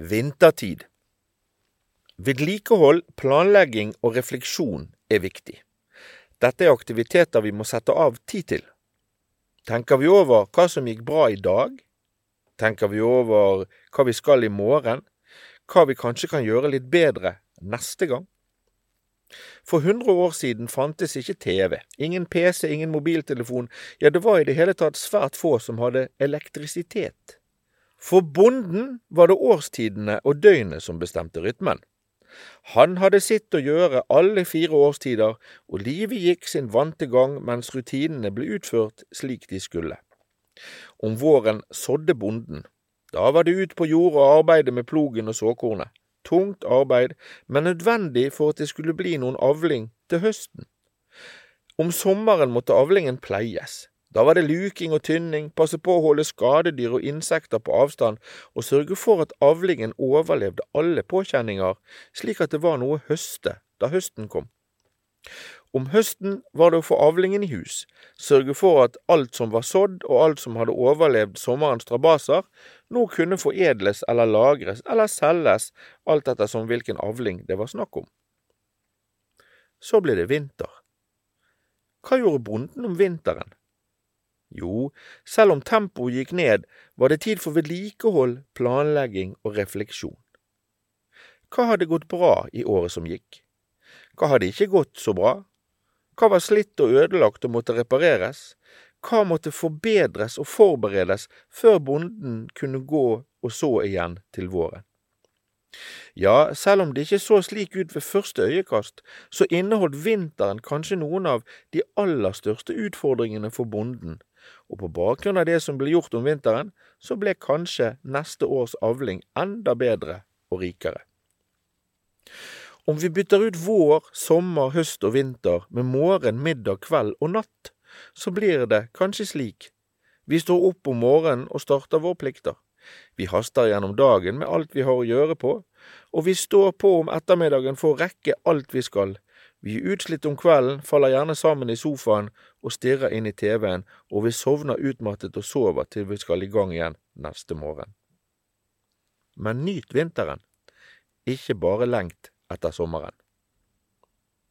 Vintertid Vedlikehold, planlegging og refleksjon er viktig. Dette er aktiviteter vi må sette av tid til. Tenker vi over hva som gikk bra i dag? Tenker vi over hva vi skal i morgen? Hva vi kanskje kan gjøre litt bedre neste gang? For hundre år siden fantes ikke TV, ingen PC, ingen mobiltelefon, ja, det var i det hele tatt svært få som hadde elektrisitet. For bonden var det årstidene og døgnet som bestemte rytmen. Han hadde sitt å gjøre alle fire årstider, og livet gikk sin vante gang mens rutinene ble utført slik de skulle. Om våren sådde bonden. Da var det ut på jordet og arbeide med plogen og såkornet. Tungt arbeid, men nødvendig for at det skulle bli noen avling til høsten. Om sommeren måtte avlingen pleies. Da var det luking og tynning, passe på å holde skadedyr og insekter på avstand, og sørge for at avlingen overlevde alle påkjenninger, slik at det var noe å høste da høsten kom. Om høsten var det å få avlingen i hus, sørge for at alt som var sådd og alt som hadde overlevd sommerens strabaser, nå kunne foredles eller lagres eller selges, alt ettersom hvilken avling det var snakk om. Så ble det vinter. Hva gjorde bonden om vinteren? Jo, selv om tempoet gikk ned, var det tid for vedlikehold, planlegging og refleksjon. Hva hadde gått bra i året som gikk? Hva hadde ikke gått så bra? Hva var slitt og ødelagt og måtte repareres? Hva måtte forbedres og forberedes før bonden kunne gå og så igjen til våren? Ja, selv om det ikke så slik ut ved første øyekast, så inneholdt vinteren kanskje noen av de aller største utfordringene for bonden, og på bakgrunn av det som ble gjort om vinteren, så ble kanskje neste års avling enda bedre og rikere. Om vi bytter ut vår, sommer, høst og vinter med morgen, middag, kveld og natt, så blir det kanskje slik. Vi står opp om morgenen og starter våre plikter. Vi haster gjennom dagen med alt vi har å gjøre på, og vi står på om ettermiddagen for å rekke alt vi skal, vi er utslitt om kvelden, faller gjerne sammen i sofaen og stirrer inn i TV-en, og vi sovner utmattet og sover til vi skal i gang igjen neste morgen. Men nyt vinteren, ikke bare lengt etter sommeren.